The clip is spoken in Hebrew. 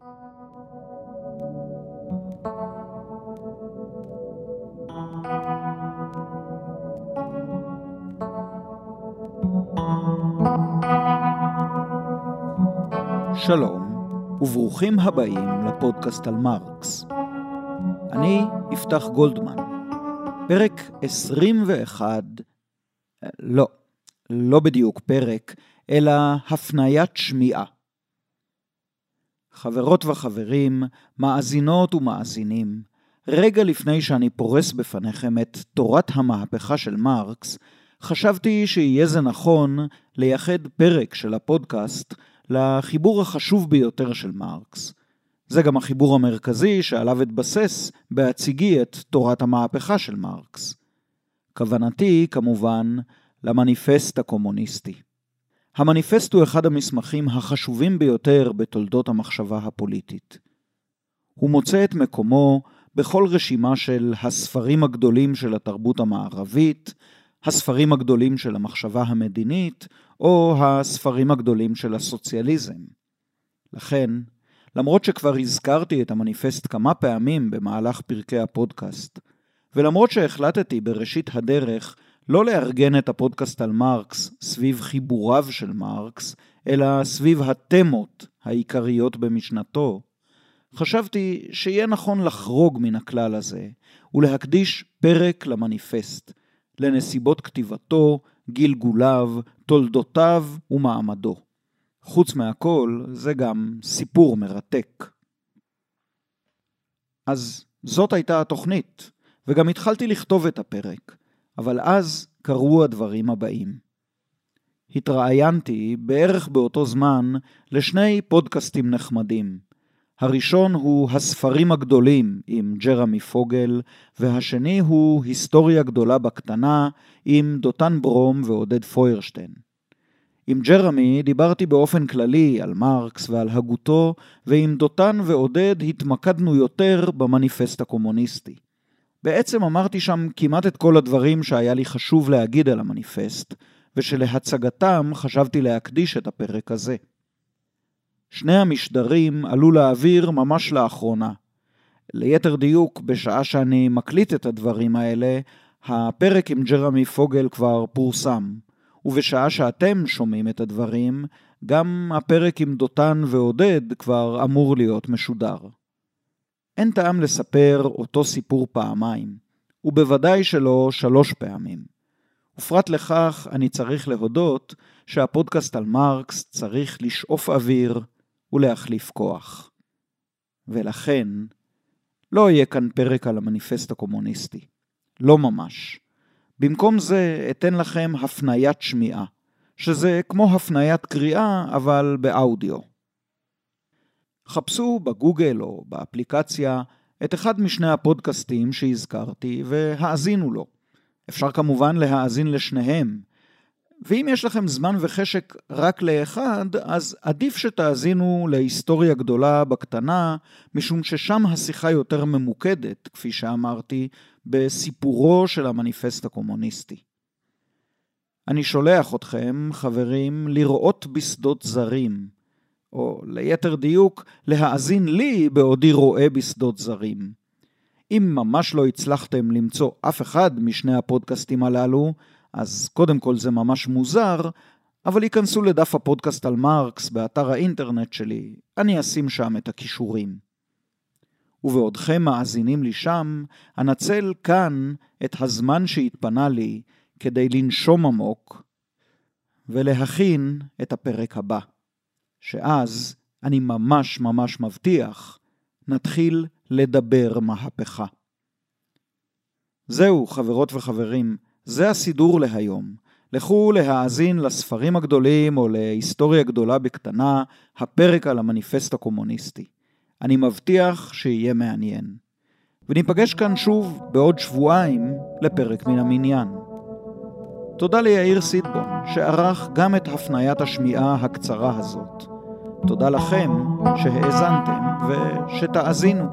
שלום, וברוכים הבאים לפודקאסט על מרקס. אני יפתח גולדמן, פרק 21, לא, לא בדיוק פרק, אלא הפניית שמיעה. חברות וחברים, מאזינות ומאזינים, רגע לפני שאני פורס בפניכם את תורת המהפכה של מרקס, חשבתי שיהיה זה נכון לייחד פרק של הפודקאסט לחיבור החשוב ביותר של מרקס. זה גם החיבור המרכזי שעליו אתבסס בהציגי את תורת המהפכה של מרקס. כוונתי, כמובן, למניפסט הקומוניסטי. המניפסט הוא אחד המסמכים החשובים ביותר בתולדות המחשבה הפוליטית. הוא מוצא את מקומו בכל רשימה של הספרים הגדולים של התרבות המערבית, הספרים הגדולים של המחשבה המדינית, או הספרים הגדולים של הסוציאליזם. לכן, למרות שכבר הזכרתי את המניפסט כמה פעמים במהלך פרקי הפודקאסט, ולמרות שהחלטתי בראשית הדרך לא לארגן את הפודקאסט על מרקס סביב חיבוריו של מרקס, אלא סביב התמות העיקריות במשנתו, חשבתי שיהיה נכון לחרוג מן הכלל הזה ולהקדיש פרק למניפסט, לנסיבות כתיבתו, גלגוליו, תולדותיו ומעמדו. חוץ מהכל, זה גם סיפור מרתק. אז זאת הייתה התוכנית, וגם התחלתי לכתוב את הפרק, אבל אז קרו הדברים הבאים. התראיינתי בערך באותו זמן לשני פודקאסטים נחמדים. הראשון הוא הספרים הגדולים עם ג'רמי פוגל, והשני הוא היסטוריה גדולה בקטנה עם דותן ברום ועודד פוירשטיין. עם ג'רמי דיברתי באופן כללי על מרקס ועל הגותו, ועם דותן ועודד התמקדנו יותר במניפסט הקומוניסטי. בעצם אמרתי שם כמעט את כל הדברים שהיה לי חשוב להגיד על המניפסט, ושלהצגתם חשבתי להקדיש את הפרק הזה. שני המשדרים עלו לאוויר ממש לאחרונה. ליתר דיוק, בשעה שאני מקליט את הדברים האלה, הפרק עם ג'רמי פוגל כבר פורסם. ובשעה שאתם שומעים את הדברים, גם הפרק עם דותן ועודד כבר אמור להיות משודר. אין טעם לספר אותו סיפור פעמיים, ובוודאי שלא שלוש פעמים. ופרט לכך, אני צריך להודות שהפודקאסט על מרקס צריך לשאוף אוויר ולהחליף כוח. ולכן, לא יהיה כאן פרק על המניפסט הקומוניסטי. לא ממש. במקום זה אתן לכם הפניית שמיעה, שזה כמו הפניית קריאה, אבל באודיו. חפשו בגוגל או באפליקציה את אחד משני הפודקאסטים שהזכרתי והאזינו לו. אפשר כמובן להאזין לשניהם. ואם יש לכם זמן וחשק רק לאחד, אז עדיף שתאזינו להיסטוריה גדולה בקטנה, משום ששם השיחה יותר ממוקדת, כפי שאמרתי, בסיפורו של המניפסט הקומוניסטי. אני שולח אתכם, חברים, לראות בשדות זרים, או ליתר דיוק, להאזין לי בעודי רואה בשדות זרים. אם ממש לא הצלחתם למצוא אף אחד משני הפודקאסטים הללו, אז קודם כל זה ממש מוזר, אבל ייכנסו לדף הפודקאסט על מרקס באתר האינטרנט שלי, אני אשים שם את הכישורים. ובעודכם מאזינים לי שם, אנצל כאן את הזמן שהתפנה לי כדי לנשום עמוק ולהכין את הפרק הבא, שאז אני ממש ממש מבטיח, נתחיל לדבר מהפכה. זהו, חברות וחברים, זה הסידור להיום. לכו להאזין לספרים הגדולים או להיסטוריה גדולה בקטנה, הפרק על המניפסט הקומוניסטי. אני מבטיח שיהיה מעניין. וניפגש כאן שוב בעוד שבועיים לפרק מן המניין. תודה ליאיר סיטבון, שערך גם את הפניית השמיעה הקצרה הזאת. תודה לכם שהאזנתם ושתאזינו.